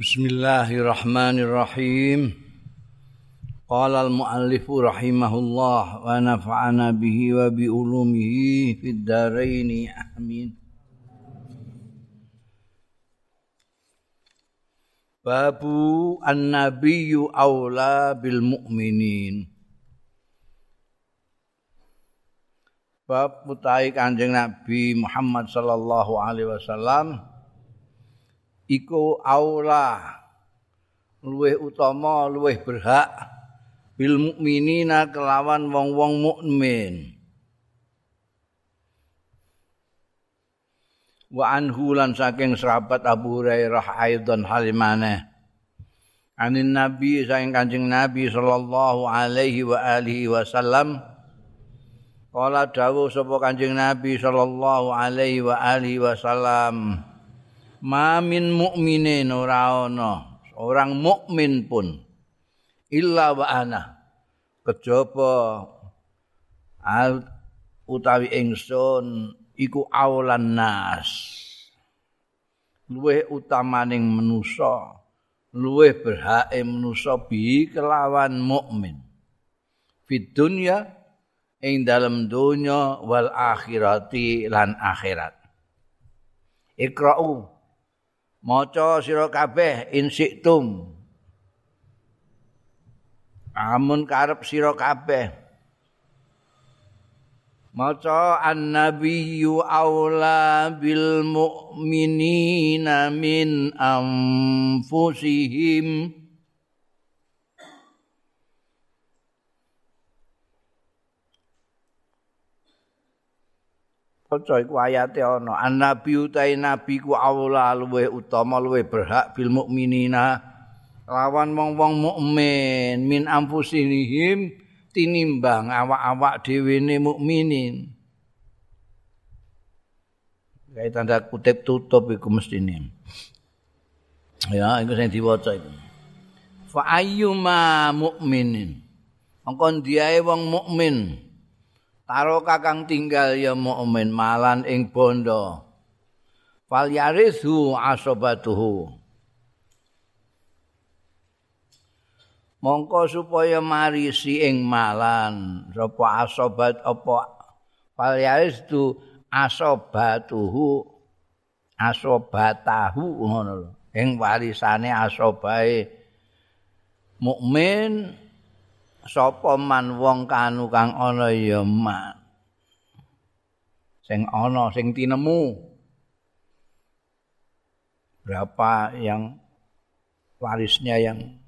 Bismillahirrahmanirrahim. Qala al-muallif rahimahullah wa nafa'ana bihi wa bi ulumihi fid dharain amin. Babu an-nabiyyu aula bil mu'minin. Bab mutai Kanjeng Nabi Muhammad sallallahu alaihi wasallam iku aula. Luweh utama luweh berhak bil mukminina kelawan wong-wong mukmin. Wa anhu lan saking sahabat Abu Hurairah aidan halimane anin nabi saking kanjeng nabi sallallahu alaihi wa alihi wasallam. Kala dawuh sapa Kanjeng Nabi sallallahu alaihi wa alihi wasallam Mamin mukminin ora ana orang mukmin pun. Illa wa ana. Kejaba utawi ingsun iku aulan nas. Luweh utamaning manusa. Luweh berhake manusa bi kelawan mukmin fid dunya ing dalam donya wal akhirati lan akhirat. Ikra'u maca sira kabeh insiktum. Amun karep sira kabeh. Maca annabiyyu aula bil mu'minina min anfusihim Kaca iku ayate ana. Annabi utahe nabi ku aula luweh utama luweh berhak bil mukminina lawan wong-wong mukmin min ampusihim tinimbang awak-awak dhewe ne mukminin. Kayak tanda kutip tutup iku mestine. Ya, iku sing diwaca iku. Fa ayyuma mukminin. Mongko diae wong mukmin. Taro kakang tinggal ya mukmin malan ing bondo. Fal yarithu asobatuhu. Mongko supaya marisi ing malan sapa asobat apa fal yarithu asobatuhu asobatahu ngono lho. Ing warisane asobae mukmin sapa man wong kanu kang ana ya man. Sing ana sing tinemu. Berapa yang warisnya yang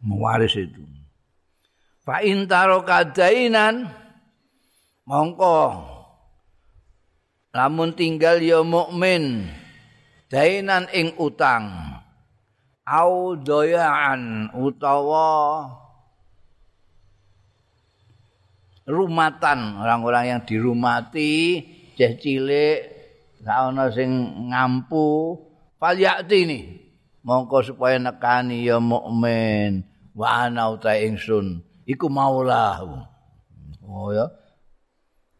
mewaris itu. Fa intaro kadainan mongko. Lamun tinggal ya mukmin dainan ing utang. Au doyaan utawa rumatan. Orang-orang yang dirumati jeh cilik gak ana sing ngampu. Falyati ini mongko supaya nekani ya mukmin. Wa ana uta ingsun. Iku maulahu. Oh ya.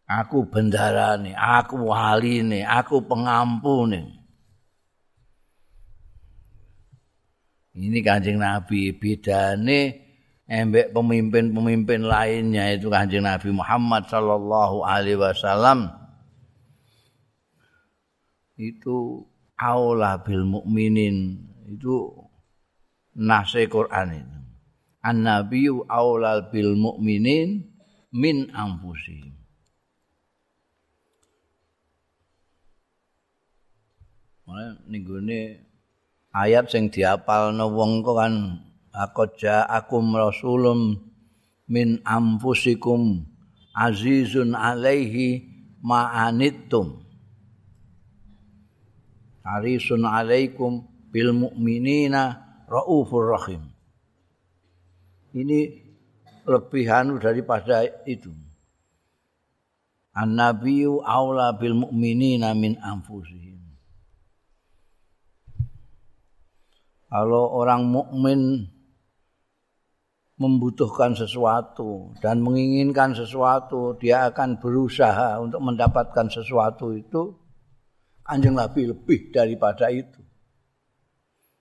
Aku bendarane aku waline aku pengampune ini kanjeng nabi bedane embek pemimpin-pemimpin lainnya itu Kanjeng Nabi Muhammad sallallahu alaihi wasallam. Itu aula bil mukminin. Itu nase Quran itu. An nabiyyu aula bil mukminin min anfusihim. Mana nih ayat sing diapalno wong kok kan Laqad ja'akum rasulun min anfusikum azizun alaihi ma'anittum. Harisun alaikum bil mu'minina raufur rahim. Ini lebihan daripada itu. An-nabiyyu aula bil mu'minina min anfusihim. Kalau orang mukmin membutuhkan sesuatu dan menginginkan sesuatu, dia akan berusaha untuk mendapatkan sesuatu itu. Kanjeng Nabi lebih daripada itu.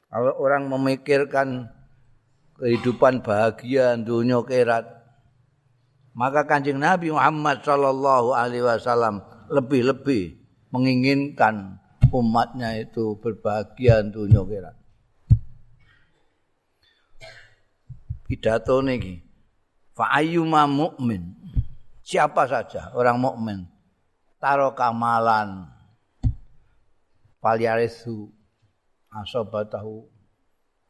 Kalau orang memikirkan kehidupan bahagia dunia kerat, maka kanjeng Nabi Muhammad Shallallahu Alaihi Wasallam lebih-lebih menginginkan umatnya itu berbahagia dunia kerat. Pidato niki, fa'ayyuma mu'min, siapa saja orang mukmin, taro kamalan, falyarisu asobatahu.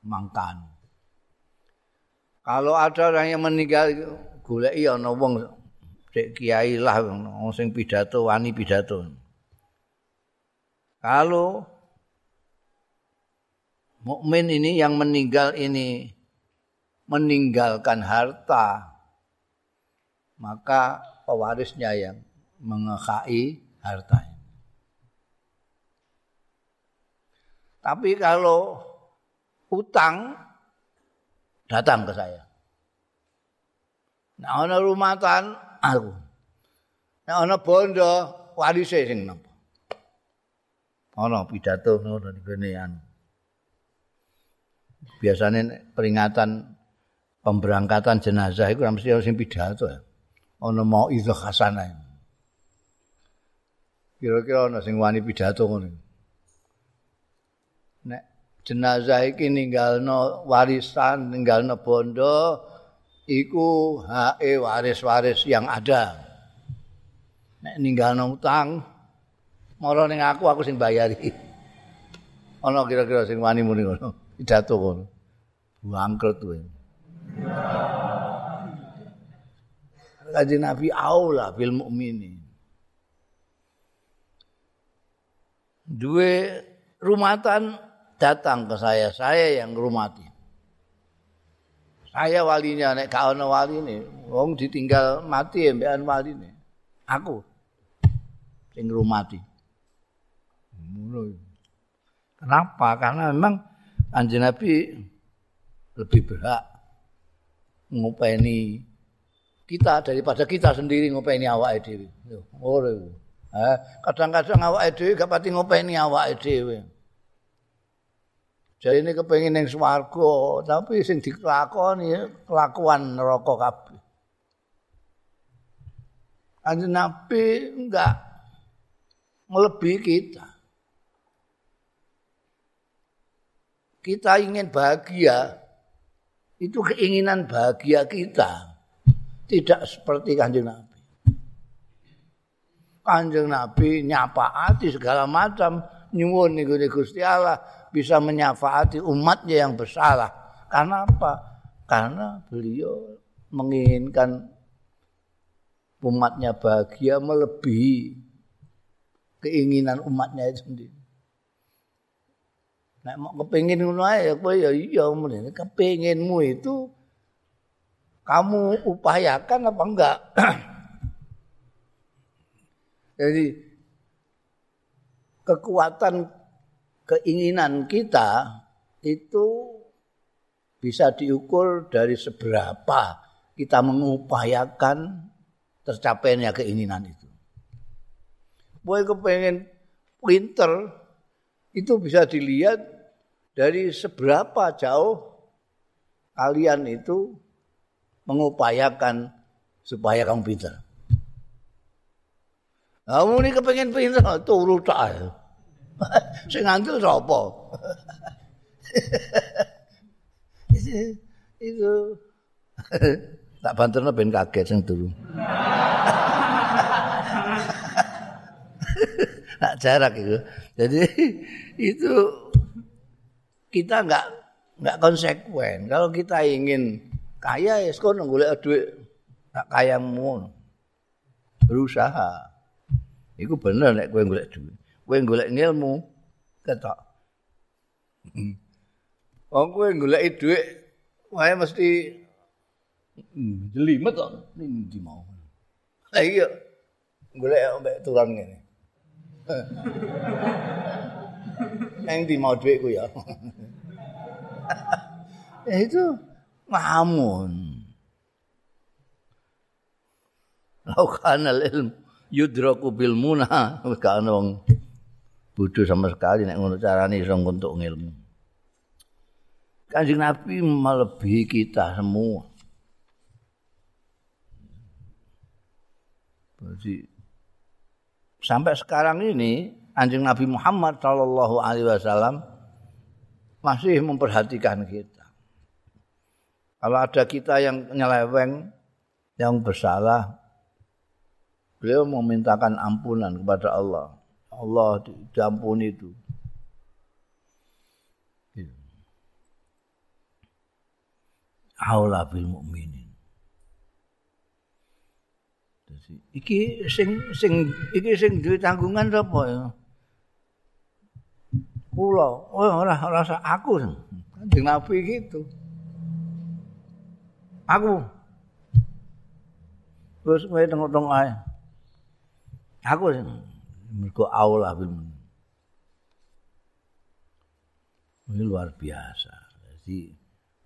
Mangkan. Kalau ada orang yang meninggal goleki ana wong sik kiai lah wong sing pidato wani pidato. Kalau mukmin ini yang meninggal ini meninggalkan harta maka pewarisnya yang mengekai hartanya. Tapi kalau utang datang ke saya. Nah, ana rumatan aku. Nah, ana bondo warise sing nampa. Ana pidato ngono ngene anu. Biasanya peringatan pemberangkatan jenazah itu mesti harus pidato ya. Ana mau itu hasanah. Kira-kira ana sing wani pidato ngono. nek jenazah iki ninggalno warisan, ninggalno bondo iku hae waris-waris yang ada. Nek ninggalno utang mara ning aku aku sing bayari. Ana kira-kira sing wani muni ngono. Pidato ngono. Bangkrut kuwi. Kaji Nabi aula bil mukminin. Dua rumatan datang ke saya, saya yang rumati. Saya walinya nek gak ono waline, wong ditinggal mati mbekan waline. Aku sing rumati. Kenapa? Karena memang Kanjeng Nabi lebih berhak ngopeni kita daripada kita sendiri ngopeni awake dhewe. Ora. Eh, kadang-kadang awake dhewe gak pati ngopeni awake dhewe. Jadi ini kepengen yang swargo, tapi sing dikelakoni kelakuan neraka kabeh. Kanjeng Nabi enggak melebihi kita. Kita ingin bahagia, itu keinginan bahagia kita. Tidak seperti kanjeng Nabi. Kanjeng Nabi nyapaati segala macam nyuwun niku Gusti Allah bisa menyafaati umatnya yang bersalah. Karena apa? Karena beliau menginginkan umatnya bahagia melebihi keinginan umatnya itu sendiri. Nek mau kepengin ngono ae kowe ya iya mrene kepenginmu itu kamu upayakan apa enggak? Jadi kekuatan keinginan kita itu bisa diukur dari seberapa kita mengupayakan tercapainya keinginan itu. Boy kepengen pinter itu bisa dilihat dari seberapa jauh kalian itu mengupayakan supaya kamu pinter. Kamu ini kepengen pinter, turu tak. sing ngandel sapa? itu tak banterno ben kaget sing turu. Nak jarak itu. Jadi itu kita enggak enggak konsekuen. Kalau kita ingin kaya ya sekono golek duit tak kaya ngono. Berusaha. Iku bener nek kowe golek duit. kowe golek ilmu ketok. Wong kowe golek dhuwit wae mesti hmm, jelimet kok ndi mau. Lah iya golek mbek turun ngene. Yang di mau duitku ya. eh itu ngamun. Laukanal ilmu yudraku bil munah. Kalau bodho sama sekali nek ngono carane iso nguntuk ilmu. Kanjeng Nabi melebihi kita semua. Jadi sampai sekarang ini anjing Nabi Muhammad Shallallahu Alaihi Wasallam masih memperhatikan kita. Kalau ada kita yang nyeleweng, yang bersalah, beliau memintakan ampunan kepada Allah. Allah diampuni itu. Aula bil mukminin. Iki sing sing iki sing duwe tanggungan sapa ya? Kula, oh ora ora aku. Kanjeng Nabi gitu. Aku. Terus wae tengok-tengok ae. Aku mergo aula bil Ini luar biasa. Jadi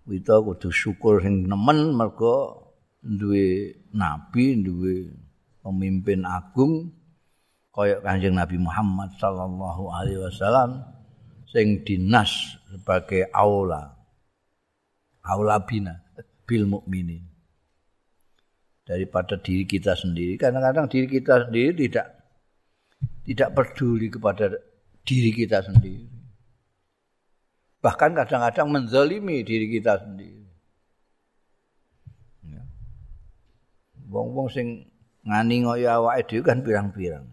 kita kudu syukur sing nemen mergo duwe nabi, duwe pemimpin agung kaya Kanjeng Nabi Muhammad sallallahu alaihi wasallam sing dinas sebagai aula aula bina bil mukminin daripada diri kita sendiri kadang-kadang diri kita sendiri tidak tidak peduli kepada diri kita sendiri. Bahkan kadang-kadang menzalimi diri kita sendiri. Wong-wong sing ngani ngoyo awake dhewe kan pirang-pirang.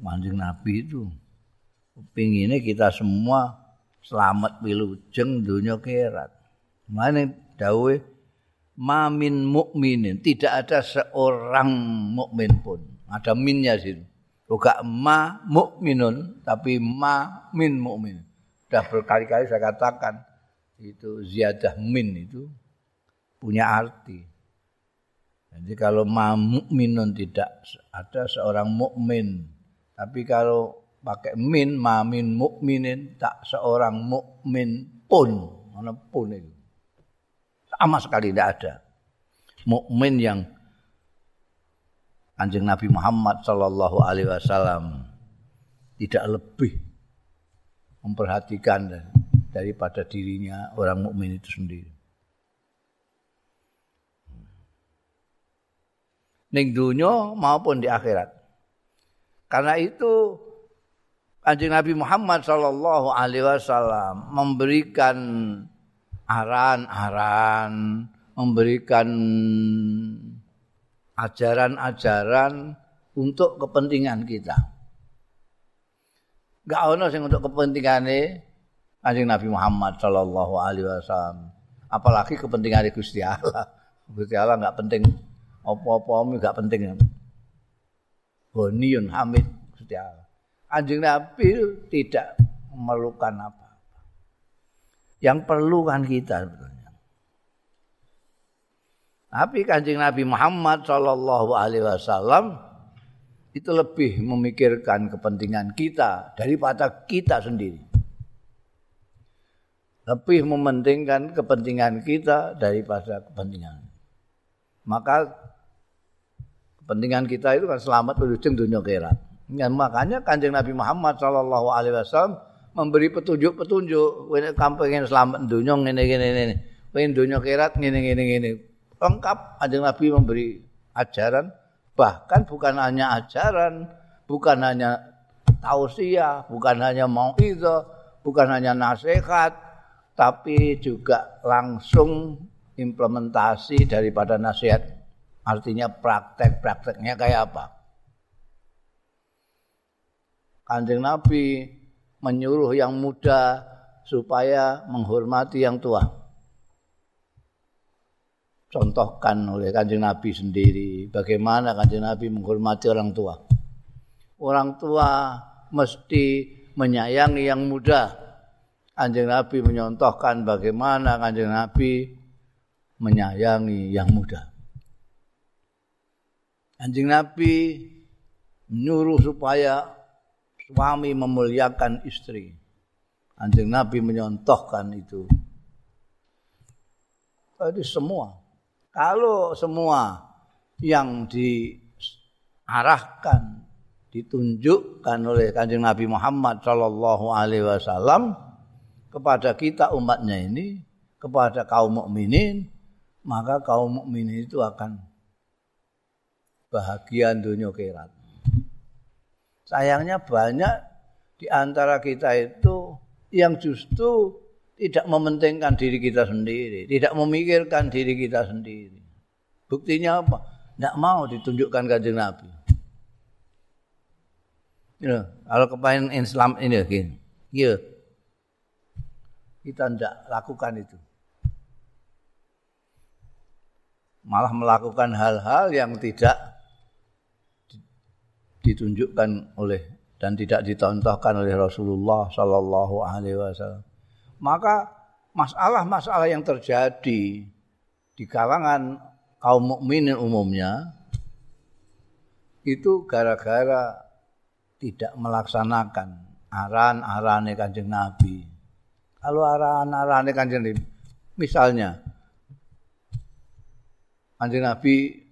Manjing Nabi itu pinginnya kita semua selamat wilujeng dunia kerat. Mana dawe mamin mukminin tidak ada seorang mukmin pun. Ada minnya sih. Bukan ma mukminun tapi ma min mukmin. Sudah berkali-kali saya katakan itu ziyadah min itu punya arti. Jadi kalau mukminun tidak ada seorang mukmin, tapi kalau pakai min mamin mukminin tak seorang mukmin pun, mana pun itu. Sama sekali tidak ada. Mukmin yang Anjing Nabi Muhammad Shallallahu Alaihi Wasallam tidak lebih memperhatikan daripada dirinya orang mukmin itu sendiri. ning dunia maupun di akhirat. Karena itu Kanjeng Nabi Muhammad sallallahu alaihi wasallam memberikan aran-aran, memberikan ajaran-ajaran untuk kepentingan kita. Gak ono sing untuk kepentingane Kanjeng Nabi Muhammad sallallahu alaihi wasallam. Apalagi kepentingan Gusti Allah. Gusti Allah enggak penting apa-apa gak penting. Boniyun Hamid Gusti Allah. Anjing Nabi tidak memerlukan apa-apa. Yang perlu kan kita sebetulnya. Tapi kanjeng Nabi Muhammad Shallallahu Alaihi Wasallam itu lebih memikirkan kepentingan kita daripada kita sendiri. Lebih mementingkan kepentingan kita daripada kepentingan. Maka kepentingan kita itu kan selamat berujung dunia akhirat. Ya, makanya kanjeng Nabi Muhammad Shallallahu Alaihi Wasallam memberi petunjuk-petunjuk. Kamu pengen selamat dunia ini ini ini. Pengen dunia akhirat ini ini ini. Lengkap kanjeng Nabi memberi ajaran. Bahkan bukan hanya ajaran, bukan hanya tausiah, bukan hanya mau itu, bukan hanya nasihat, tapi juga langsung implementasi daripada nasihat Artinya praktek-prakteknya kayak apa? Kanjeng Nabi menyuruh yang muda supaya menghormati yang tua. Contohkan oleh kanjeng Nabi sendiri bagaimana kanjeng Nabi menghormati orang tua. Orang tua mesti menyayangi yang muda. Kanjeng Nabi menyontohkan bagaimana kanjeng Nabi menyayangi yang muda. Anjing Nabi menyuruh supaya suami memuliakan istri. Anjing Nabi menyontohkan itu. Jadi semua. Kalau semua yang diarahkan, ditunjukkan oleh kanjeng Nabi Muhammad Shallallahu Alaihi Wasallam, kepada kita umatnya ini, kepada kaum mukminin, maka kaum mukminin itu akan bahagia dunia akhirat. Sayangnya banyak di antara kita itu yang justru tidak mementingkan diri kita sendiri, tidak memikirkan diri kita sendiri. Buktinya apa? Tidak mau ditunjukkan kanjeng Nabi. Ya, kalau kepengen Islam ini gini, ya, kita tidak lakukan itu. Malah melakukan hal-hal yang tidak ditunjukkan oleh dan tidak ditontohkan oleh Rasulullah Sallallahu Alaihi Wasallam. Maka masalah-masalah yang terjadi di kalangan kaum mukminin umumnya itu gara-gara tidak melaksanakan arahan-arahan kanjeng Nabi. Kalau arahan-arahan kanjeng Nabi, misalnya kanjeng Nabi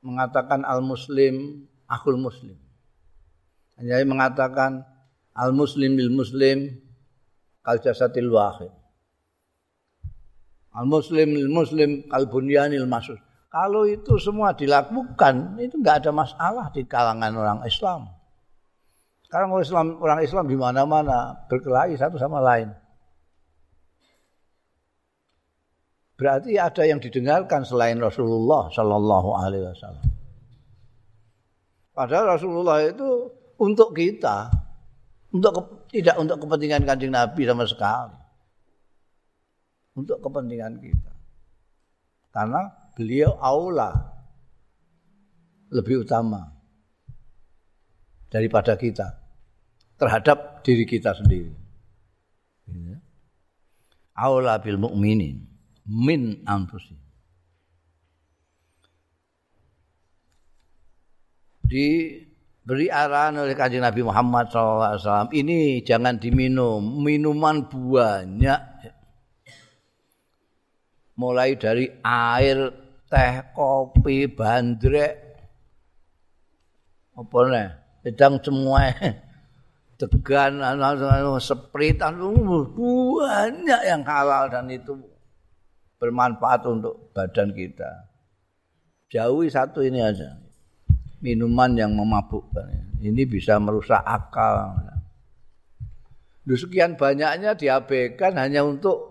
mengatakan al-muslim akul muslim. Jadi mengatakan al muslim bil muslim kal jasadil wahid. Al muslim bil muslim kal bunyanil masus. Kalau itu semua dilakukan, itu enggak ada masalah di kalangan orang Islam. Sekarang orang Islam, orang Islam di mana-mana berkelahi satu sama lain. Berarti ada yang didengarkan selain Rasulullah Shallallahu Alaihi Wasallam. Padahal Rasulullah itu untuk kita, untuk tidak untuk kepentingan kanjeng Nabi sama sekali, untuk kepentingan kita. Karena beliau aula lebih utama daripada kita terhadap diri kita sendiri. Aula bil mukminin min anfusih. Diberi arahan oleh kanjeng Nabi Muhammad SAW ini jangan diminum minuman banyak. Mulai dari air teh kopi bandrek. Apa nih sedang semua degan sprit banyak yang halal dan itu bermanfaat untuk badan kita. Jauhi satu ini aja minuman yang memabukkan. Ini bisa merusak akal. Duh, sekian banyaknya diabaikan hanya untuk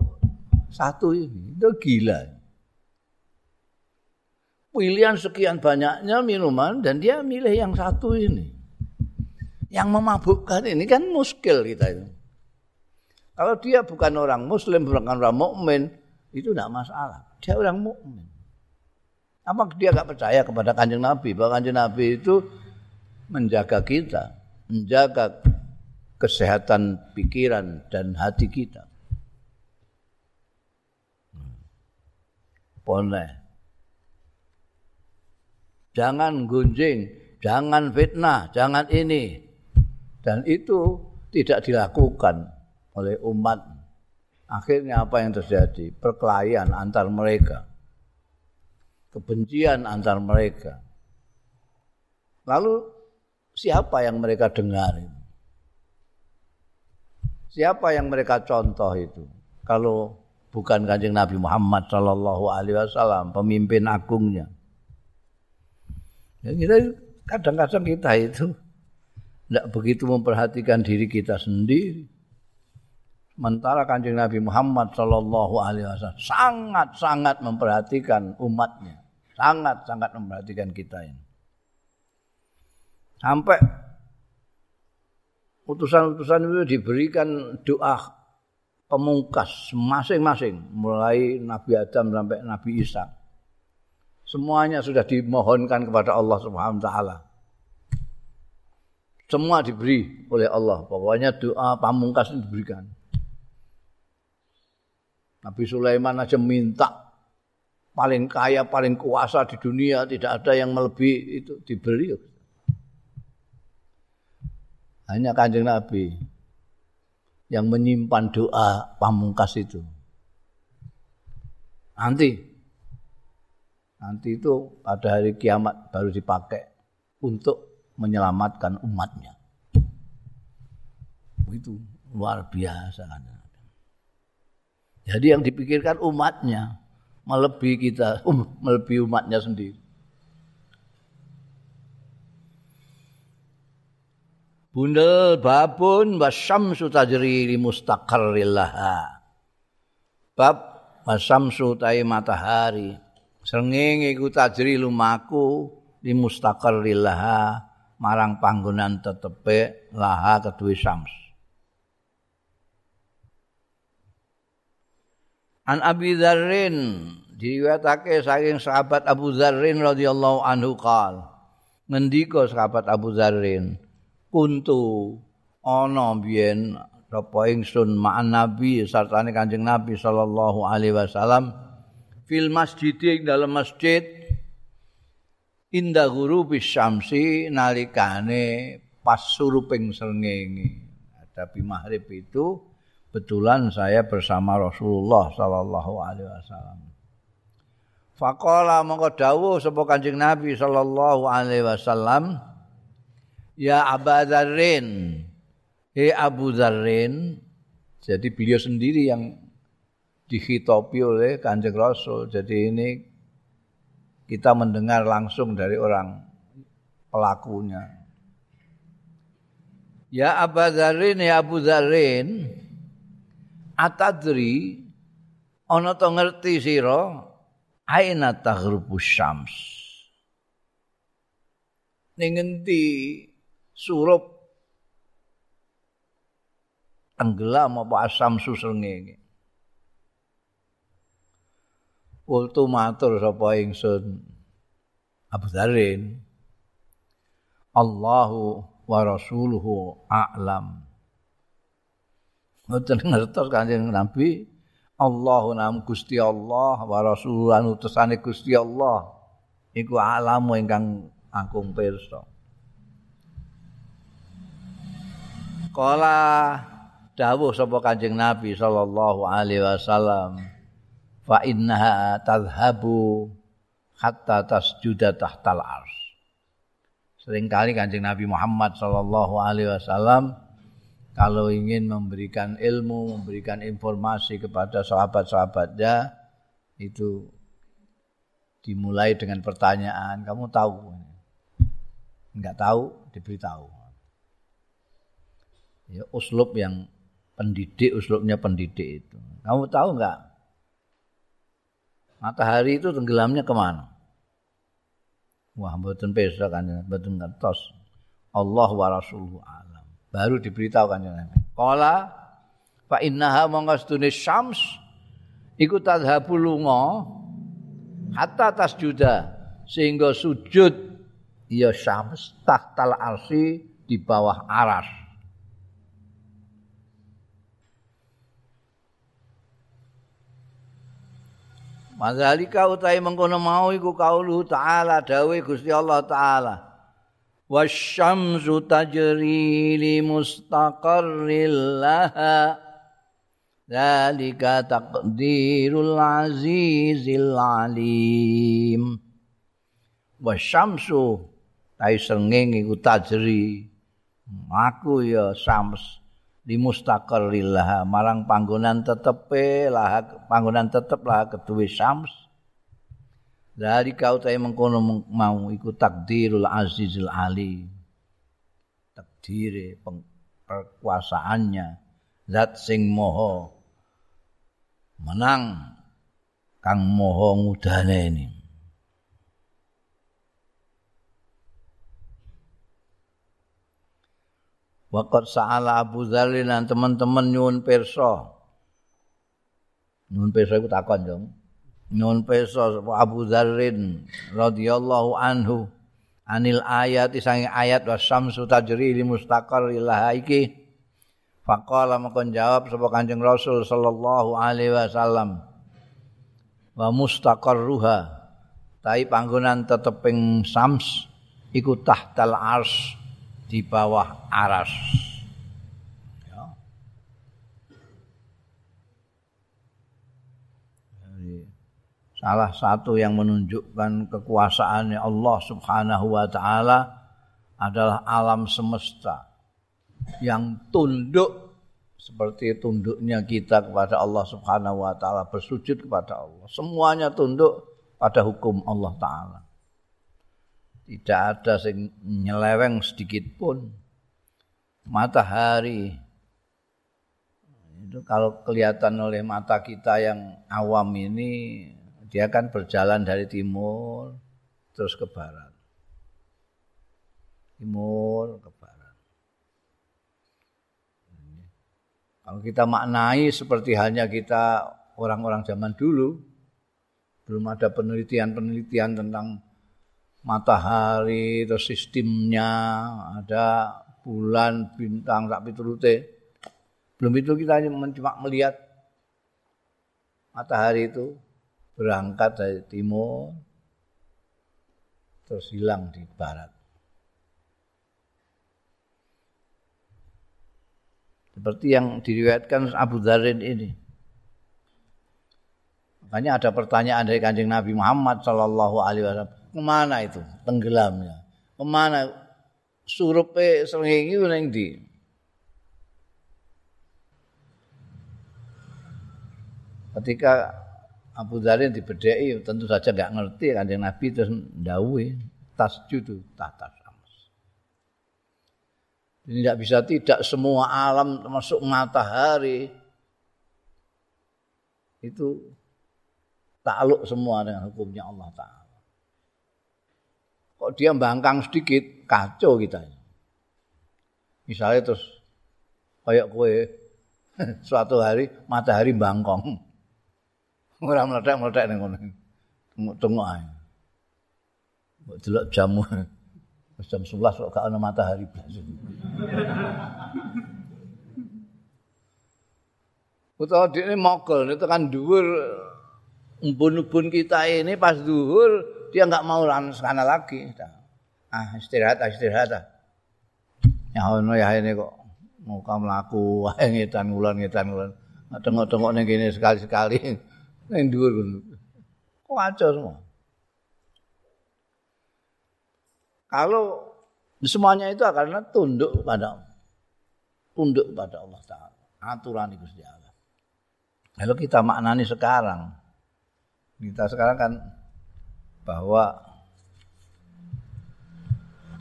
satu ini. Itu gila. Pilihan sekian banyaknya minuman dan dia milih yang satu ini. Yang memabukkan ini kan muskil kita itu. Kalau dia bukan orang muslim, bukan orang mukmin, itu tidak masalah. Dia orang mukmin. Apa dia nggak percaya kepada kanjeng Nabi bahwa kanjeng Nabi itu menjaga kita, menjaga kesehatan pikiran dan hati kita. Boleh. Jangan gunjing, jangan fitnah, jangan ini. Dan itu tidak dilakukan oleh umat. Akhirnya apa yang terjadi? Perkelahian antar mereka kebencian antar mereka. Lalu siapa yang mereka dengar Siapa yang mereka contoh itu? Kalau bukan kanjeng Nabi Muhammad Shallallahu Alaihi Wasallam, pemimpin agungnya. Ya, kita kadang-kadang kita itu tidak begitu memperhatikan diri kita sendiri. Sementara kanjeng Nabi Muhammad Shallallahu Alaihi Wasallam sangat-sangat memperhatikan umatnya sangat-sangat memperhatikan kita ini. Sampai utusan-utusan itu diberikan doa pemungkas masing-masing mulai Nabi Adam sampai Nabi Isa. Semuanya sudah dimohonkan kepada Allah Subhanahu wa taala. Semua diberi oleh Allah. Pokoknya doa pamungkas diberikan. Nabi Sulaiman aja minta paling kaya, paling kuasa di dunia, tidak ada yang melebihi itu diberi. Hanya kanjeng Nabi yang menyimpan doa pamungkas itu. Nanti, nanti itu pada hari kiamat baru dipakai untuk menyelamatkan umatnya. Itu luar biasa. Jadi yang dipikirkan umatnya melebihi kita, um, melebihi umatnya sendiri. Bundel babun wasyamsu tajri li mustaqarrillaha. Bab wasyamsu tai matahari. Srengenge iku tajri lumaku li mustaqarrillaha marang panggonan tetepe laha kedue syams. An Abi Dzarrin diriwayatake saking sahabat Abu Dzarrin radhiyallahu anhu qal. Ngendika sahabat Abu Dzarrin, kuntu ana biyen sapa ingsun ma'an Nabi sartane Kanjeng Nabi sallallahu alaihi wasallam fil masjid ing dalam masjid inda ghurubi syamsi nalikane pas suruping srengenge bi maghrib itu Kebetulan saya bersama Rasulullah sallallahu alaihi wasallam. Faqala mongko dawuh sapa Kanjeng Nabi sallallahu alaihi wasallam, "Ya Abu Dzarrin, he Abu Dzarrin." Jadi beliau sendiri yang dikhitopi oleh Kanjeng Rasul. Jadi ini kita mendengar langsung dari orang pelakunya. Ya Abu Dzarrin, ya Abu Dzarrin, atadri ana to ngerti sira aina taghrubu syams. Ning endi surup? Tenggelam apa asam susrenge Ultu matur sapa ingsun. Abu Dharin Allahu wa rasuluhu a'lam Mboten ngertos Kanjeng Nabi Allahu nam Gusti Allah wa Rasulullah utusane Gusti Allah iku alamu ingkang angkung pirsa. Kala dawuh sapa Kanjeng Nabi sallallahu alaihi wasallam fa innaha tadhhabu hatta tasjuda tahtal ars. Seringkali Kanjeng Nabi Muhammad sallallahu alaihi wasallam kalau ingin memberikan ilmu, memberikan informasi kepada sahabat-sahabatnya itu dimulai dengan pertanyaan, kamu tahu? Enggak tahu, diberitahu. Ya, uslub yang pendidik, uslubnya pendidik itu. Kamu tahu enggak? Matahari itu tenggelamnya ke mana? Wah, betul pesa kan, betul ngertos. Allah wa Rasuluhu baru diberitahu kanjeng Nabi. Qala fa innaha mangastune syams iku tadhabu lunga hatta tasjuda sehingga sujud ya syams tahtal arsi di bawah aras. Mazalika utai mengkono mau iku kaulu ta'ala dawe Gusti Allah ta'ala. Wasyamsu tajri li mustaqarril laha dzalika taqdirul azizil alim wasyamsu tai srengenge iku tajri. Aku ya sams di mustaqarril laha marang panggonan tetepe laha panggonan tetep lah keduwe sams dari kau tahu mengkono mau ikut takdirul azizul ali. Takdire perkuasaannya. Zat sing moho. Menang. Kang moho ngudane ini. Wakat sa'ala Abu Zalin dan teman-teman nyun perso. Nyun perso itu takon dong. Nun peso Abu Dzarrin radhiyallahu anhu anil ayat sange ayat wa syamsu tajri li mustaqar ilaha iki. Faqala makon jawab sapa Kanjeng Rasul sallallahu alaihi wasallam wa mustaqarruha. Tai panggonan teteping sams iku tahtal ars di bawah aras salah satu yang menunjukkan kekuasaannya Allah Subhanahu wa taala adalah alam semesta yang tunduk seperti tunduknya kita kepada Allah Subhanahu wa taala, bersujud kepada Allah. Semuanya tunduk pada hukum Allah taala. Tidak ada yang nyeleweng sedikit pun. Matahari itu kalau kelihatan oleh mata kita yang awam ini dia kan berjalan dari timur terus ke barat. Timur ke barat. Kalau kita maknai seperti halnya kita orang-orang zaman dulu, belum ada penelitian-penelitian tentang matahari, terus sistemnya, ada bulan, bintang, tak piturute. Belum itu kita hanya cuma melihat matahari itu berangkat dari timur, terus hilang di barat. Seperti yang diriwayatkan Abu Dharin ini. Makanya ada pertanyaan dari kanjeng Nabi Muhammad Shallallahu Alaihi Wasallam ke mana itu tenggelamnya ke mana surupe srengenge ning ndi ketika Abu Dharin dibedai tentu saja nggak ngerti kan yang Nabi terus ndawuhi tasjudu tata sams. Ini tidak bisa tidak semua alam termasuk matahari itu takluk semua dengan hukumnya Allah Ta'ala. kok dia bangkang sedikit kacau kita misalnya terus kayak kue suatu hari matahari bangkong ora meledak-meledak ning ngono. Tengok-tengok ae. Mbok delok jam. Wis jam 11 kok gak ana matahari blas. Utawa dhekne mokel tekan dhuwur embun-embun kita ini pas duhur dia nggak mau lan sana lagi. Ah istirahat, ah, istirahat. Ah. Ya ono ya ini kok mau muka melaku, ngetan ulan, ngetan ulan. Tengok-tengok ning kene sekali-sekali. Ning dhuwur. Kok aja semua. Kalau semuanya itu karena tunduk pada tunduk pada Allah Taala. Aturan itu Allah. Kalau kita maknani sekarang, kita sekarang kan bahwa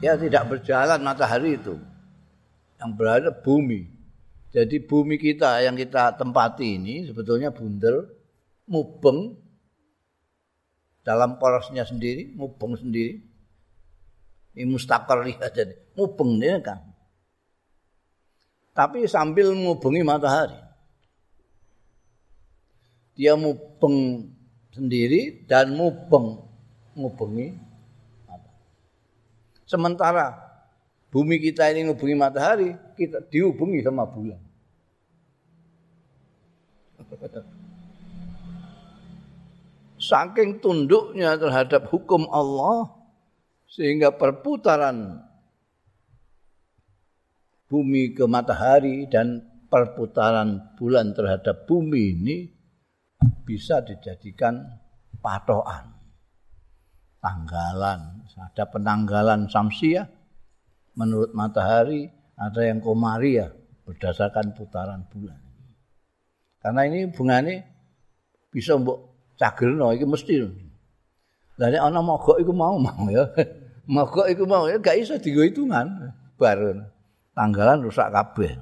dia tidak berjalan matahari itu yang berada bumi. Jadi bumi kita yang kita tempati ini sebetulnya bundel, mubeng dalam porosnya sendiri, mubeng sendiri. Ini mustakar lihat jadi mubeng ini kan. Tapi sambil mubengi matahari. Dia mubeng sendiri dan mubeng ngubengi Sementara bumi kita ini ngubungi matahari, kita dihubungi sama bulan. Saking tunduknya terhadap hukum Allah sehingga perputaran bumi ke matahari dan perputaran bulan terhadap bumi ini bisa dijadikan patokan tanggalan, ada penanggalan samsiah menurut matahari, ada yang komaria berdasarkan putaran bulan. Karena ini bungane bisa mbok cagerno iki mesti. Lah nek ana mogok iku mau mau ya. Mogok iku mau ya gak iso digo hitungan bar tanggalan rusak kabeh.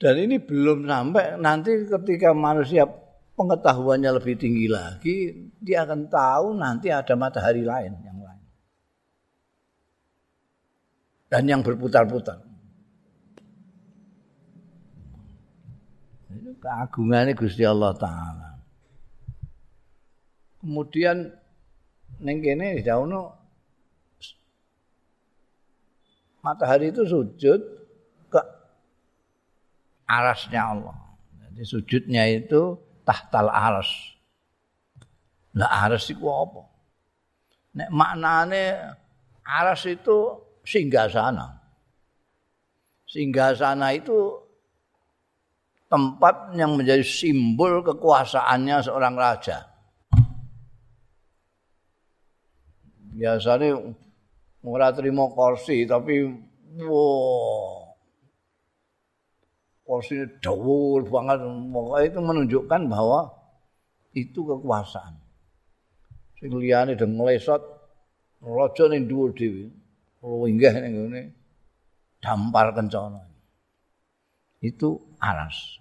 Dan ini belum sampai nanti ketika manusia pengetahuannya lebih tinggi lagi, dia akan tahu nanti ada matahari lain yang lain. Dan yang berputar-putar. Itu keagungannya Gusti Allah Ta'ala. Kemudian neng kene matahari itu sujud arasnya Allah. Jadi sujudnya itu tahtal aras. Lah aras itu apa? Nek maknane aras itu singgah sana. Singgah sana itu tempat yang menjadi simbol kekuasaannya seorang raja. Biasanya ora terima kursi tapi wow kursi dawur banget. Pokoknya itu menunjukkan bahwa itu kekuasaan. Sing liyane deng nglesot raja ning dhuwur dhewe. Winggah ning ngene. Dampar kencana itu aras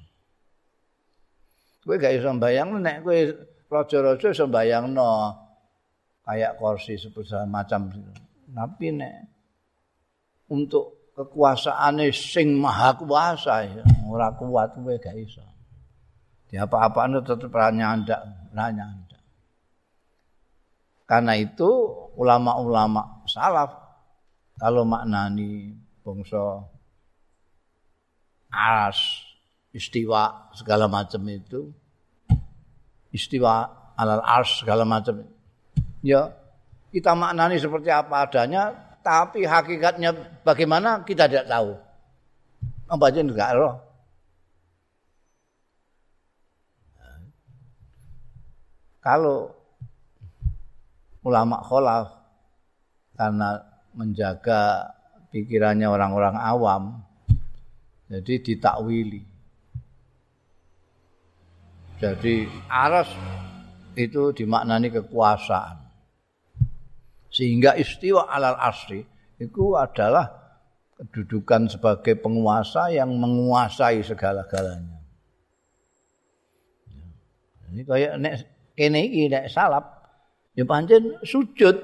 kowe gak iso bayang nek kowe raja-raja iso bayangno kayak kursi seperti macam. Tapi nek untuk kekuasaane sing maha kuasa ya ora kuat kowe gak iso. Di apa-apaan tetep nyandak nyandak. Karena itu ulama-ulama salaf kalau maknani bangsa aras istiwa segala macam itu. Istiwa alal ars segala macam ya kita maknani seperti apa adanya tapi hakikatnya bagaimana kita tidak tahu. Apa aja enggak roh kalau ulama kholaf karena menjaga pikirannya orang-orang awam jadi ditakwili jadi aras itu dimaknani kekuasaan. Sehingga istiwa alal asri itu adalah kedudukan sebagai penguasa yang menguasai segala-galanya. Ini kayak nek kene iki nek salap ya pancen sujud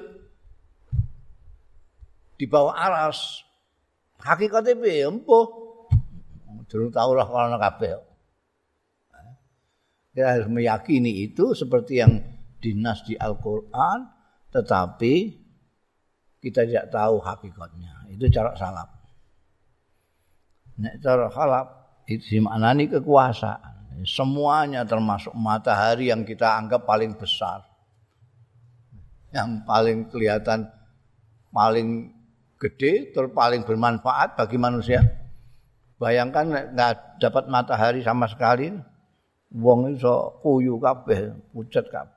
di bawah aras. Hakikate piye empuh. Durung tau kalau kabeh. Kita harus meyakini itu seperti yang dinas di Al-Quran, tetapi kita tidak tahu hakikatnya. Itu cara salap. Nek cara salap itu dimaknani kekuasaan. Semuanya termasuk matahari yang kita anggap paling besar. Yang paling kelihatan paling gede, terus paling bermanfaat bagi manusia. Bayangkan nggak dapat matahari sama sekali, wong iso kuyu kabeh, pucet kabeh.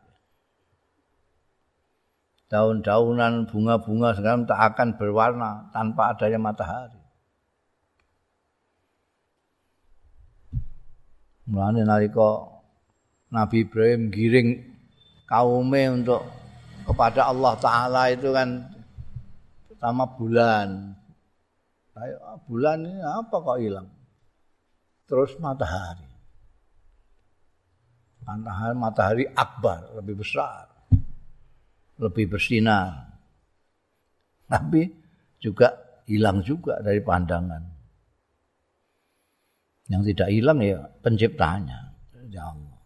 Daun-daunan, bunga-bunga sekarang tak akan berwarna tanpa adanya matahari. Mulane nalika Nabi Ibrahim giring kaume untuk kepada Allah Ta'ala itu kan pertama bulan. Ayo, bulan ini apa kok hilang? Terus matahari. matahari matahari akbar lebih besar. Lebih bersinar. Tapi juga hilang juga dari pandangan. Yang tidak hilang ya penciptanya. Ya Allah.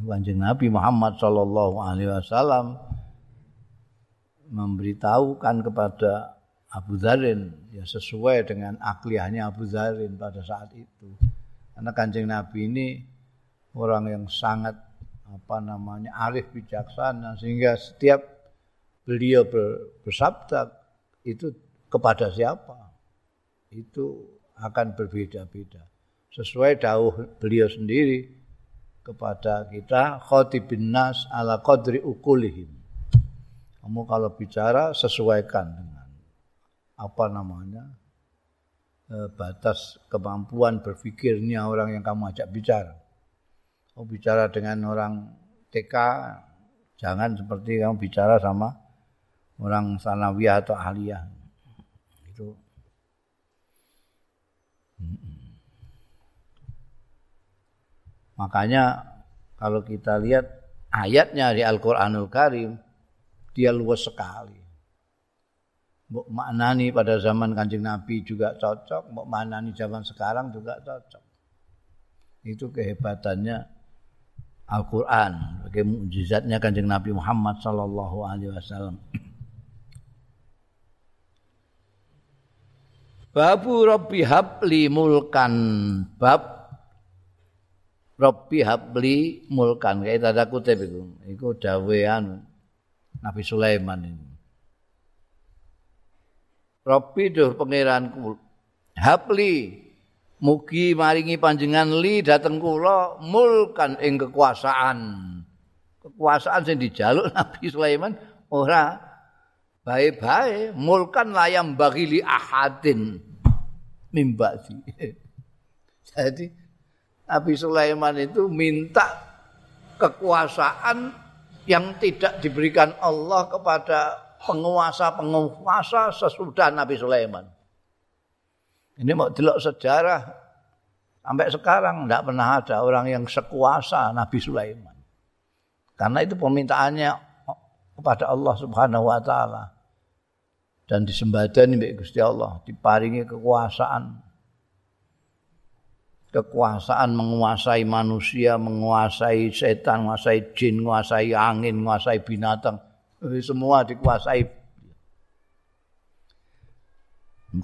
Kanjeng Nabi Muhammad Wasallam memberitahukan kepada Abu Zarin ya sesuai dengan akliahnya Abu Zarin pada saat itu. Karena Kanjeng Nabi ini orang yang sangat apa namanya arif bijaksana sehingga setiap beliau bersabda itu kepada siapa? Itu akan berbeda-beda. Sesuai dawuh beliau sendiri kepada kita khatibin nas ala qadri ukulihim kamu kalau bicara sesuaikan dengan apa namanya eh, batas kemampuan berpikirnya orang yang kamu ajak bicara. Oh bicara dengan orang TK jangan seperti kamu bicara sama orang sanawiyah atau aliyah. Itu Makanya kalau kita lihat ayatnya di Al-Qur'anul Karim dia luas sekali. Mbok maknani pada zaman Kanjeng Nabi juga cocok, mbok maknani zaman sekarang juga cocok. Itu kehebatannya Al-Qur'an, sebagai mukjizatnya Kanjeng Nabi Muhammad sallallahu alaihi wasallam. Babu Rabbi habli mulkan bab Rabbi habli mulkan kayak tanda kutip itu. Iku dawean Nabi Sulaiman ini. Rabbi duh pangeranku hapli mugi maringi panjenengan li dateng kula mulkan ing kekuasaan kekuasaan sing dijaluk Nabi Sulaiman ora bae-bae mulkan layam bagili ahadin mimbati. Jadi Nabi Sulaiman itu minta kekuasaan yang tidak diberikan Allah kepada penguasa-penguasa sesudah Nabi Sulaiman. Ini mau delok sejarah sampai sekarang tidak pernah ada orang yang sekuasa Nabi Sulaiman. Karena itu permintaannya kepada Allah Subhanahu wa taala. Dan disembadani mbek Gusti Allah, diparingi kekuasaan. Kekuasaan menguasai manusia, menguasai setan, menguasai jin, menguasai angin, menguasai binatang. Semua dikuasai.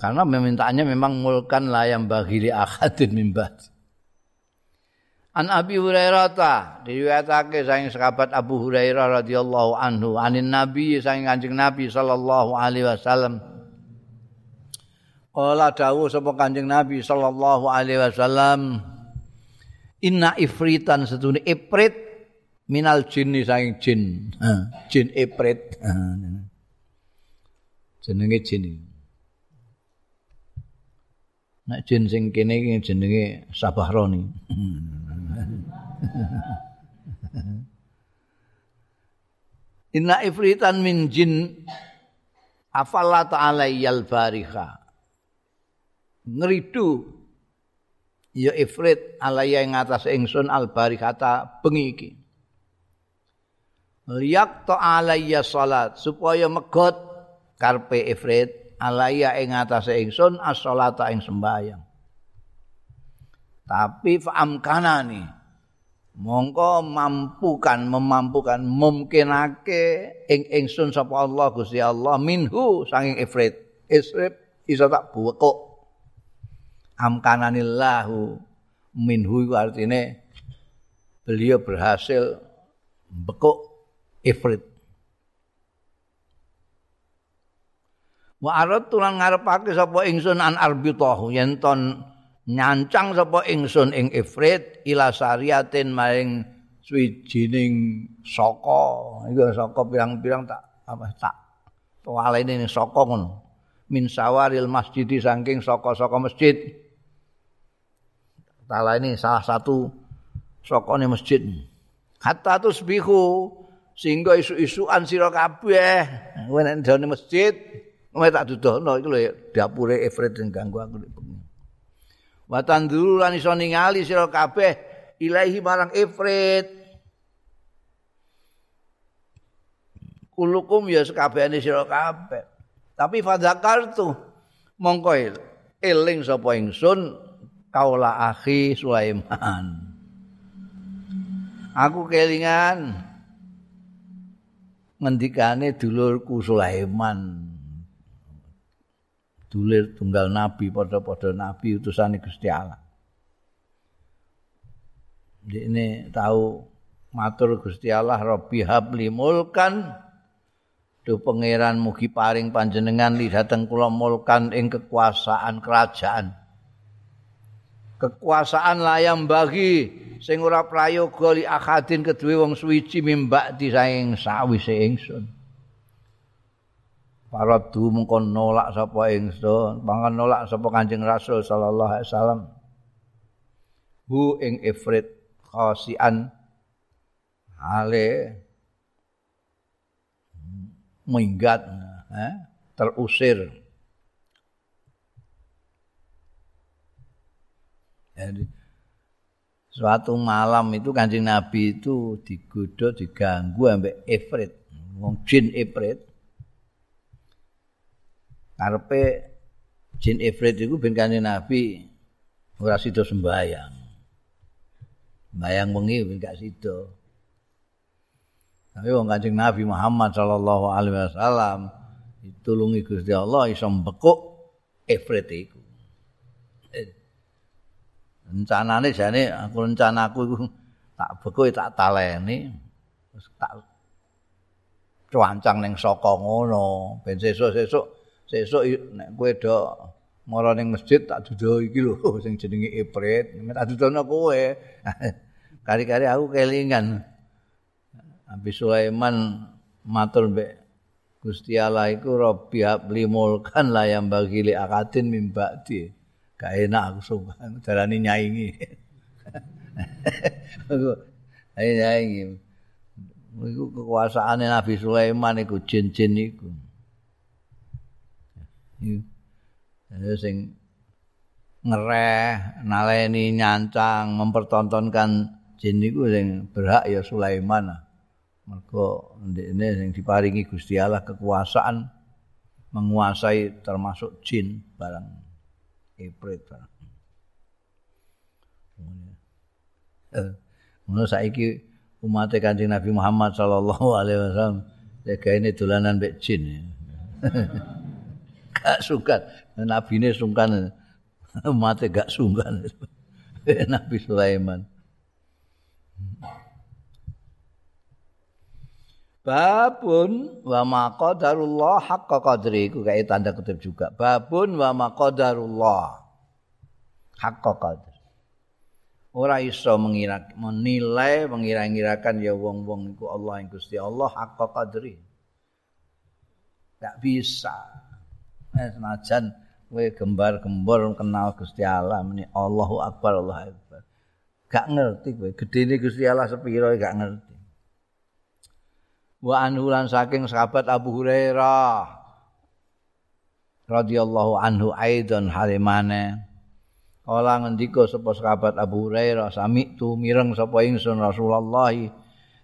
Karena memintaannya memang mulkan layam bagi akadin mimbat. An Abi Hurairah ta diriwayatake saking sahabat Abu Hurairah radhiyallahu anhu anin Nabi saking Kanjeng Nabi sallallahu alaihi wasallam. Qala dawuh sapa Kanjeng Nabi sallallahu alaihi wasallam Inna ifritan setune ifrit minal jinni saking jin. Jin ifrit. Jenenge jin. Nek jin sing kene iki jenenge Sabahroni. Inna ifritan min jin afalla alayyal bariha. Ngridu ya ifrit alayya ing atas ingsun al barikata bengi iki. Liyak to alayya salat supaya megot karpe ifrit alayya ing atas ingsun as-salata ing sembahyang. Tapi fa'amkana nih. Mongko mampukan memampukan mungkinake ing ingsun sapa Allah Gusti Allah minhu saking ifrit. Ifrit iso tak buwekuk. Amkananillahu minhu itu artinya beliau berhasil bekuk ifrit. Wa arad tulan ngarepake sapa ingsun an arbitahu yen ton nyancang sapa ingsun ing ifrit ila sariatin maring swijining saka iku saka pirang-pirang tak apa tak tuwalene ning saka ngono min sawaril masjid saking saka-saka masjid tala ini salah satu sokone masjid. Hatta tusbihu sehingga isu-isuan sira kabeh. Kowe nek ndone masjid kowe tak dudono iku lho dapure ifrit sing ganggu aku wa tanduru lan iso ningali sira kabeh ilahi marang ifrit kulukum ya sekabehane sira kabeh. Tapi fadzakartu mongko eling sapa ingsun kaula akhi Sulaiman aku kelingan ngendikane dulurku Sulaiman dulir tunggal nabi padha-padha nabi utusane Gusti Allah. Ini tahu matur Gusti Allah Rabbi habli mulkan do pangeran mugi paring panjenengan li dateng kula mulkan ing kekuasaan kerajaan. Kekuasaan layam bagi sing ora prayoga li akadin kedue wong suwiji mimbak di saing sawise ingsun. para du mengko nolak sapa ingsun mangkon nolak sapa Kanjeng Rasul sallallahu alaihi wasallam. Hu ing ifrit khasian. Ale. Minggat eh, terusir jadi suatu malam itu kancing nabi itu digodok diganggu ambek ifrit wong jin ifrit karepe jin ifrit iku ben kanjeng Nabi ora sida sembayang. Sembayang wengi ben gak sida. Tapi wong kanjeng Nabi Muhammad sallallahu alaihi wasallam ditulungi Gusti Allah iso mbekuk ifrit iku. Rencanane jane aku rencanaku iku tak bekuk tak taleni terus tak cuancang ning saka ngono. Ben sesuk-sesuk sesuk nek kowe do mara ning masjid tak dudu iki lho sing jenenge Iprit tak dudono kowe. Kari-kari aku kelingan. Nabi Sulaiman matur mbek Gusti Allah iku Rabbi habli mulkan la yang bagi li akatin mim ba'di. Gak enak aku sumpah darani nyaingi. Aku ayo nyaingi. Iku kekuasaane Nabi Sulaiman iku jin-jin iku. Iku sing ngereh, naleni nyancang, mempertontonkan jin iku sing berhak ya Sulaiman. Mergo ndekne sing diparingi Gusti Allah kekuasaan menguasai termasuk jin barang ibrit. Eh, ngono saiki umat Kanjeng Nabi Muhammad sallallahu alaihi wasallam ini dolanan mbek jin. gak sungkan, nabi ini sungkan, umatnya gak sungkan. Nabi Sulaiman. Babun wa maqadarullah haqqa qadri iku kayak tanda kutip juga. Babun wa maqadarullah haqqa qadri. Ora iso mengira menilai mengira-ngirakan ya wong-wong iku Allah yang Gusti Allah haqqa qadri. Gak bisa. Eh, senajan kowe gembar-gembor kenal Gusti Allah meni Allahu Akbar Allahu Akbar. Gak ngerti kowe gedene Gusti Allah sepiro gak ngerti. Wa anhu lan saking sahabat Abu Hurairah radhiyallahu anhu aidan halimane kala ngendika sapa sahabat Abu Hurairah sami tu mireng sapa ingsun Rasulullah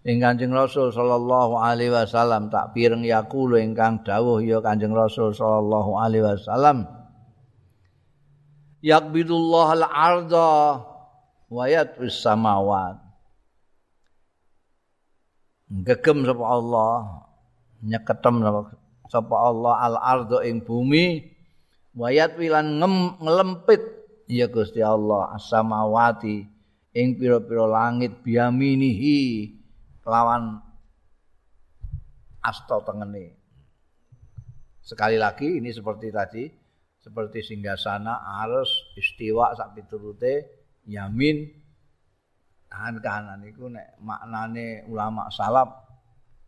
ing Kanjeng Rasul sallallahu alaihi wasallam tak pireng yaqulu ingkang dawuh ya Kanjeng Rasul sallallahu alaihi wasallam Yaqbidullah al-arda wa yatwis samawat gegem sapa Allah nyeketem sapa Allah al ardo ing bumi wayat wilan ngelempit. Ya Gusti Allah as-samawati ing pira-pira langit biaminihi lawan asta tengene. Sekali lagi ini seperti tadi seperti singgasana arus istiwa sak piturute yamin kanan iku nek maknane ulama salaf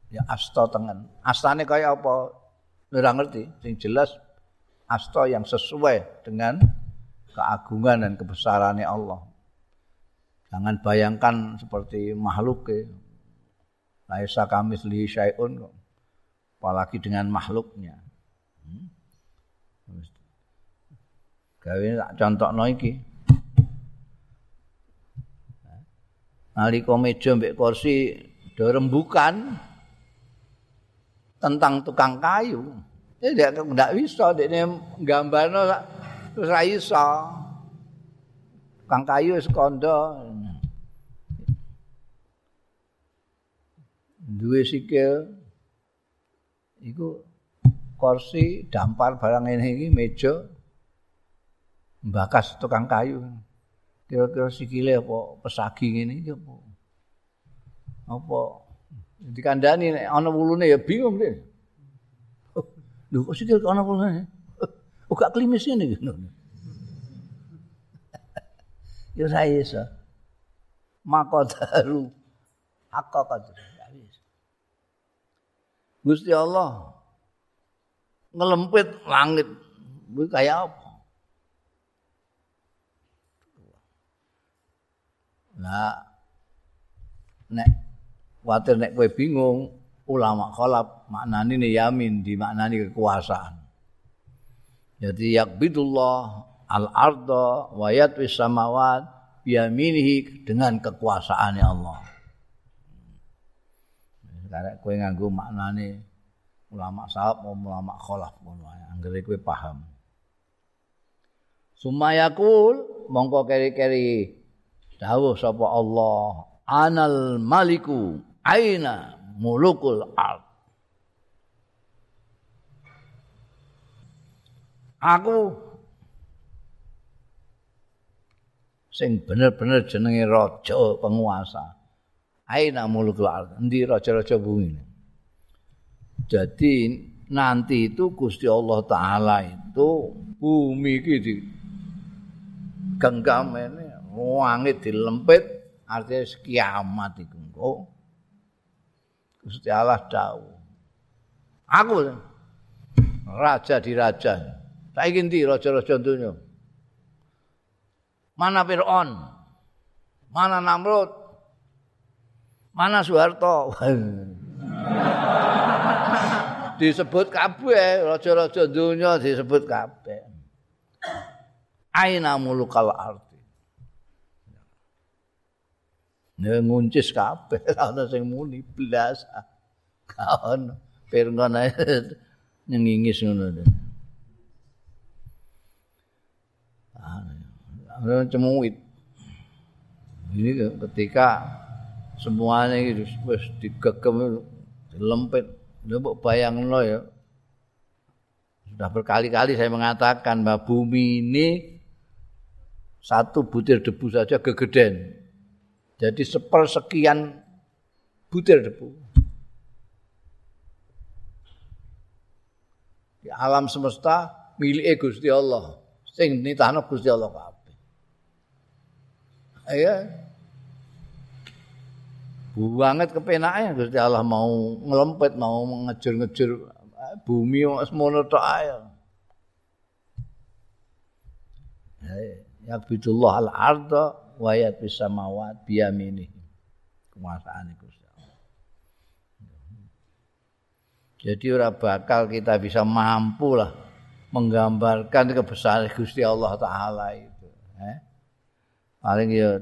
ya asta tengen. Astane kaya apa? Ora ngerti. Sing jelas asta yang sesuai dengan keagungan dan kebesarannya Allah. Jangan bayangkan seperti makhluk ke laisa kamis li syai'un apalagi dengan makhluknya. Hmm? gawe tak contohno iki nalika meja mbek kursi do rembukan tentang tukang kayu. Dia tidak tidak bisa, dia gambarnya terus bisa. Tukang kayu sekondo. Dua sikil. Iku kursi dampar barang ini, ini meja. Bakas tukang kayu. Kira-kira sikile apa pesagi ngene iki apa? Apa? Dikandani nek ana wulune ya bingung deh. Lho kok sikil ana wulune? Oh gak klimis ngene iki yo saya iso maka daru hakikat Gusti Allah ngelempit langit. Kuwi kaya apa Nah, nek kuatir nek kowe bingung, ulama khalaf maknani ne yamin di maknani kekuasaan. Jadi yakbidullah al-arda wa yatwis samawat biyaminihi dengan kekuasaannya Allah. Karek kowe nganggo maknane ulama salaf mau ulama ae. Anggere kowe paham. Sumayakul mongko keri-keri dawuh sapa Allah anal maliku aina mulukul ard? Aku sing bener-bener jenenge raja penguasa aina mulukul ard? Endi raja-raja bumi jadi nanti itu Gusti Allah taala itu bumi iki di genggam ini langit dilempit artinya kiamat iku. Oh. Gusti Allah dawuh. Aku raja di raja. Saiki ndi raja-raja donya? Mana Fir'aun? Mana Namrud? Mana Soeharto? disebut kabeh raja-raja donya disebut kabeh. Aina mulukal arti. Ya nguncis kabeh ana sing muni blas. Kaon pirngon nyengingis ngono. Ana cemuit. Ini ketika semuanya itu wis digegem dilempit. Lha bayangno ya. Sudah berkali-kali saya mengatakan bahwa bumi ini satu butir debu saja gegeden. Jadi sepersekian butir debu. Di alam semesta milik Gusti Allah. Sing nitahno Gusti Allah kabeh. Iya. Banget kepenake Gusti Allah mau ngelempet, mau ngejur-ngejur bumi semono tok ae. Yakbidullah al-arda wa yatbis samawat biyamini. Kekuasaan Gusti Jadi ora bakal kita bisa mampu lah menggambarkan kebesaran Gusti Allah taala itu, eh? Paling ya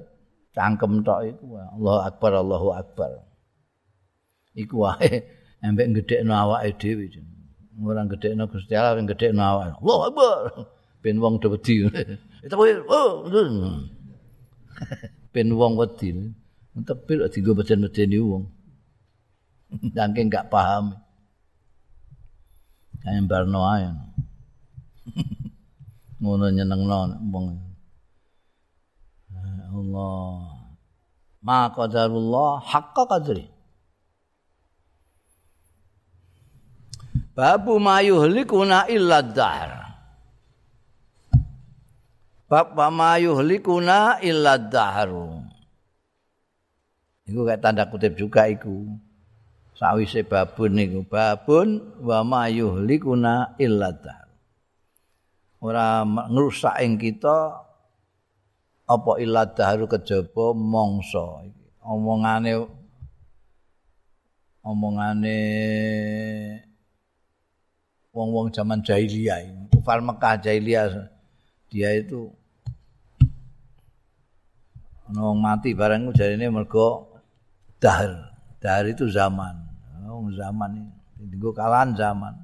cangkem tok iku Allahu Akbar Allahu Akbar. Iku wae embek gedhekno awake dhewe. Ora gedhekno Gusti Allah, gedhekno awake. Allahu Akbar. Ben wong do wedi. Itu oh, ben wong wedi. Tapi lek digo beden-bedeni wong. Dangke enggak paham. Kayak barno ae. Ngono nyenengno wong. Allah. Ma qadarullah haqqa qadri. Babu mayuhlikuna illa dahr. Bab wa yuhlikuna illa dahru. Iku kayak tanda kutip juga iku. Sawise babun niku babun wa ma yuhlikuna illa dahru. Ora ngrusak ing kita apa illa dahru kejaba mangsa iki. Omongane omongane wong-wong zaman jahiliyah. Kufar Mekah jahiliyah dia itu ana mati barang jarine mergo dahar. Dahar itu zaman. Oh, zaman ini. Tinggo kalahan zaman.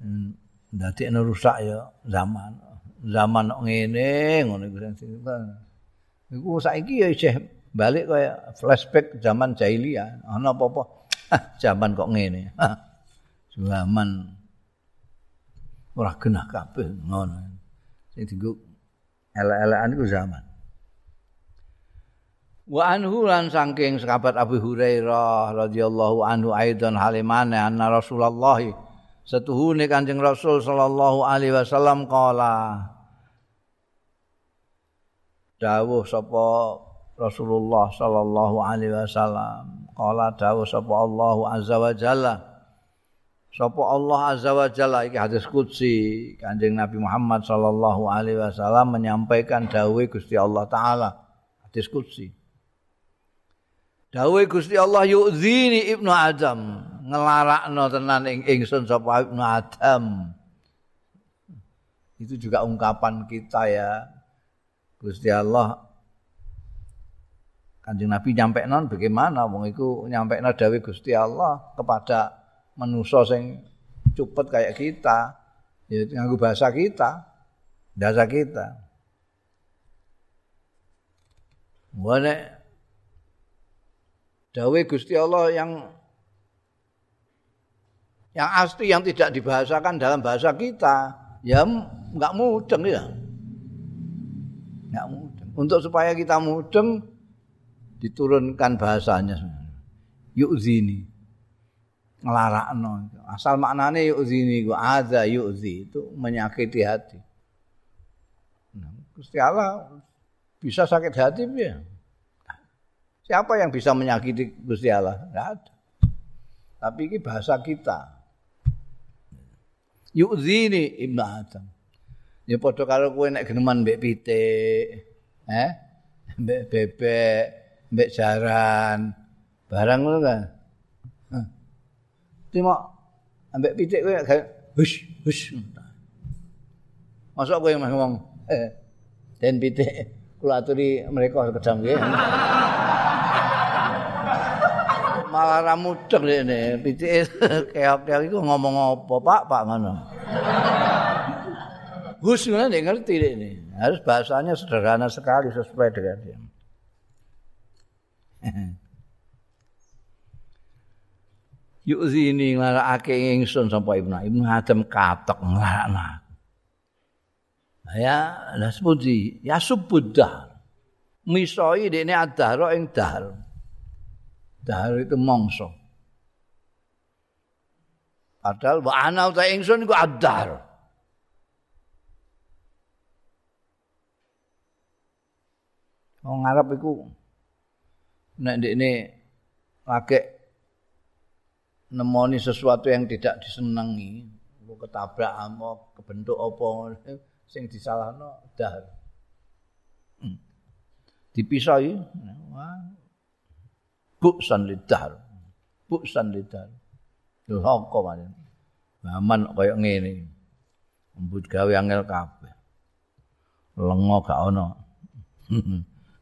Hmm, dadi ana rusak ya zaman. Zaman ngene ngono iku sing Iku saiki ya isih balik kaya flashback zaman jahiliyah. Ana apa-apa? zaman kok ngene. zaman ora genah kabeh ngono. Sing tinggo elek-elekan iku zaman. Wa anhu lan saking sahabat Abu Hurairah radhiyallahu anhu aidan halimane anna Rasulullah setuhune Kanjeng Rasul sallallahu alaihi wasallam qala dawuh sapa Rasulullah sallallahu alaihi wasallam? Qala dawuh sapa Allah azza wa jalla. Sapa Allah azza wa jalla? Iki hadis qudsi. Kanjeng Nabi Muhammad sallallahu alaihi wasallam menyampaikan dawuh Gusti Allah taala. Hadis qudsi Dawe Gusti Allah yu'zini Ibnu Adam ngelarakno tenan ing ingsun sapa Ibnu Adam. Itu juga ungkapan kita ya. Gusti Allah Kanjeng Nabi nyampe non bagaimana wong iku nyampe no dawe Gusti Allah kepada manusia sing cupet kayak kita ya nganggo bahasa kita bahasa kita Wane dawe Gusti Allah yang yang asli yang tidak dibahasakan dalam bahasa kita ya nggak mudeng ya. Nggak mudeng. Untuk supaya kita mudeng diturunkan bahasanya. Yu'zini. Ngelarakno. Asal maknane yu'zini gua ada yu'zi itu menyakiti hati. Nah, Gusti Allah bisa sakit hati ya Siapa yang bisa menyakiti Gusti Allah? Enggak ada. Tapi ini bahasa kita. Yu'zini Ibnu Adam. Ya padha karo kowe nek geneman mbek pitik, eh? Mbek bebek, mbek jaran, barang ngono kan. Cuma ambek pitik kowe hush hush. Masuk kowe ngomong, eh, den pitik kula aturi mereka kedam nggih. Malah ra mudeng rene pitike keok-keok iku ngomong apa Pak Pak ngono Gus ngono nek ngerti ini harus bahasanya sederhana sekali sesuai dengan dia Yuk nglarakake ingsun sapa Ibnu Ibnu Adam katok nglarakna Ya, lah sepundi? Ya subudah. Misoi dene adharo ing dahar. Dahar itu mongso. Padahal wa ana uta ingsun iku adhar. Wong Arab iku nek ndekne lagi nemoni sesuatu yang tidak disenangi, mau ketabrak mau kebentuk apa sing disalahno dahar. Hmm. Dipisahi, wah buksan lidah. Buksan lidah. Loko mana? Aman kaya ngene. Mbut gawe angel kabeh. Lengo gak ono.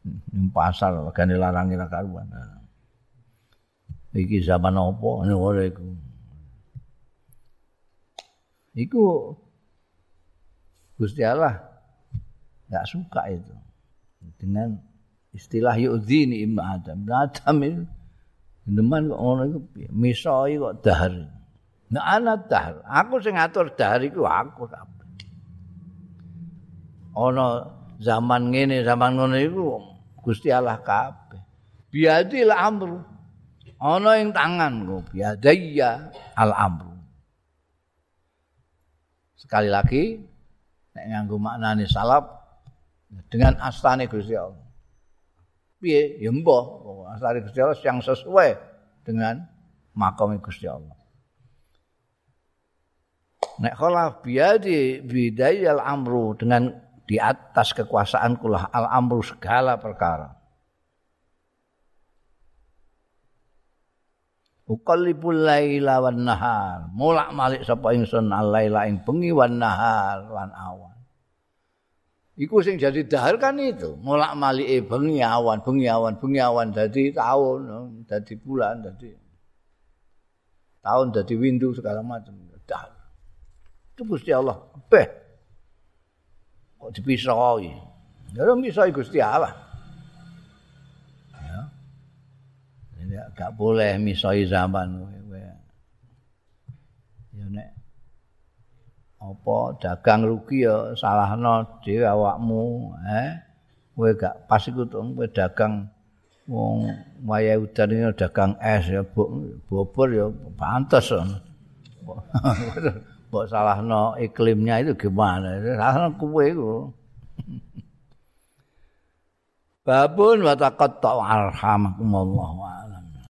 Ning pasar gane larangi ra karuan. Iki zaman apa? Ora iku. Iku Gusti Allah enggak suka itu dengan istilah yu'dhini ibn Adam. Ibn Adam itu demen kok ngono iku misoi kok dahar. Nah ana dahar. Aku sing ngatur dahar iku aku. Ana zaman ngene, zaman ngono iku Gusti Allah kabeh. Biadil amru. Ana ing tanganku, biadaya al amru. Sekali lagi nek nganggo maknane salaf dengan astane Gusti Allah. Piye? Ya mbah asari Gusti Allah yang sesuai dengan makam Gusti Allah. Nek khala biadi bidayal amru dengan di atas kekuasaan kula al amru segala perkara. Uqallibul laila wan nahar. Mulak malik sapa ingsun al laila ing bengi wan nahar lan awan Iku sing jadi dahar kan itu, mulak malike bengi awan, bengi awan, bengi awan dadi tahun, dadi bulan, dadi tahun dadi windu segala macam. Dahar. Itu Gusti Allah. Beh. Kok dipisoi? Ya bisa Gusti Allah. Ya. Ini gak boleh misoi zaman. Ya nek apa dagang rugi ya salahno dhewe awakmu eh? Kowe gak pas iku kowe dagang wong waya udan ini dagang es ya bobor ya pantes mbok salahno iklimnya itu gimana? Salahno kowe iku. Babun wa taqatta arhamakumullah wa